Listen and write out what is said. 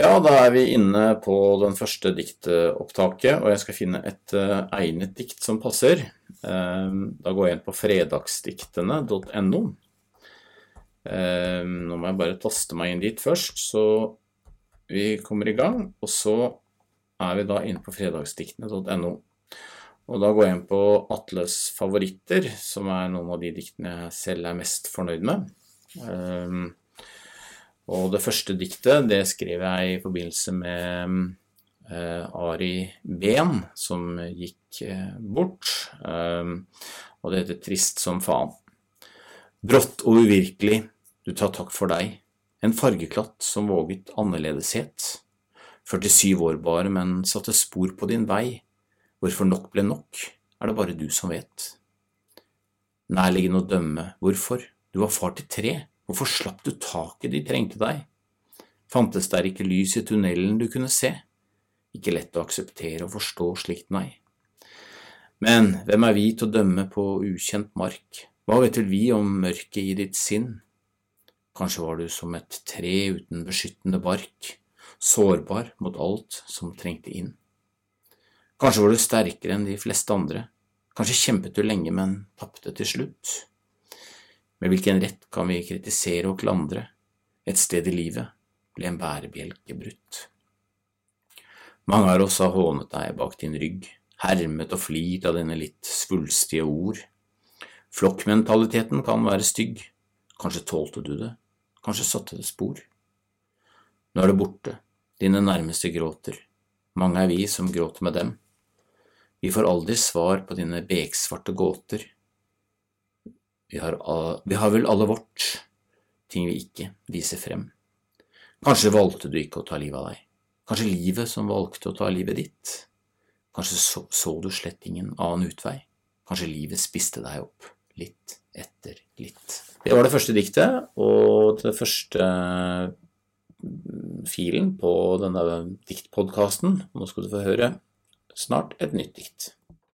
Ja, da er vi inne på den første diktopptaket, og jeg skal finne et uh, egnet dikt som passer. Um, da går jeg inn på fredagsdiktene.no. Um, nå må jeg bare taste meg inn dit først, så vi kommer i gang. Og så er vi da inne på fredagsdiktene.no. Og da går jeg inn på Atles favoritter, som er noen av de diktene jeg selv er mest fornøyd med. Um, og det første diktet det skrev jeg i forbindelse med eh, Ari Behn, som gikk eh, bort. Eh, og det heter Trist som faen. Brått og uvirkelig, du tar takk for deg. En fargeklatt som våget annerledeshet. 47 år bare, men satte spor på din vei. Hvorfor nok ble nok, er det bare du som vet. Nærliggende å dømme, hvorfor? Du var far til tre Hvorfor slapp du taket de trengte deg? Fantes der ikke lys i tunnelen du kunne se? Ikke lett å akseptere og forstå slikt, nei. Men hvem er vi til å dømme på ukjent mark, hva vet vel vi om mørket i ditt sinn? Kanskje var du som et tre uten beskyttende bark, sårbar mot alt som trengte inn. Kanskje var du sterkere enn de fleste andre, kanskje kjempet du lenge, men tapte til slutt. Med hvilken rett kan vi kritisere og klandre? Et sted i livet ble en bærebjelke brutt. Mange av oss har hånet deg bak din rygg, hermet og flirt av dine litt svulstige ord. Flokkmentaliteten kan være stygg, kanskje tålte du det, kanskje satte det spor. Nå er det borte, dine nærmeste gråter, mange er vi som gråter med dem. Vi får aldri svar på dine beksvarte gåter, vi har, vi har vel alle vårt, ting vi ikke viser frem. Kanskje valgte du ikke å ta livet av deg. Kanskje livet som valgte å ta livet ditt. Kanskje så, så, du slett ingen annen utvei. Kanskje livet spiste deg opp, litt etter litt. Det var det første diktet, og det første mm, filen på denne diktpodkasten. Nå skal du få høre snart et nytt dikt.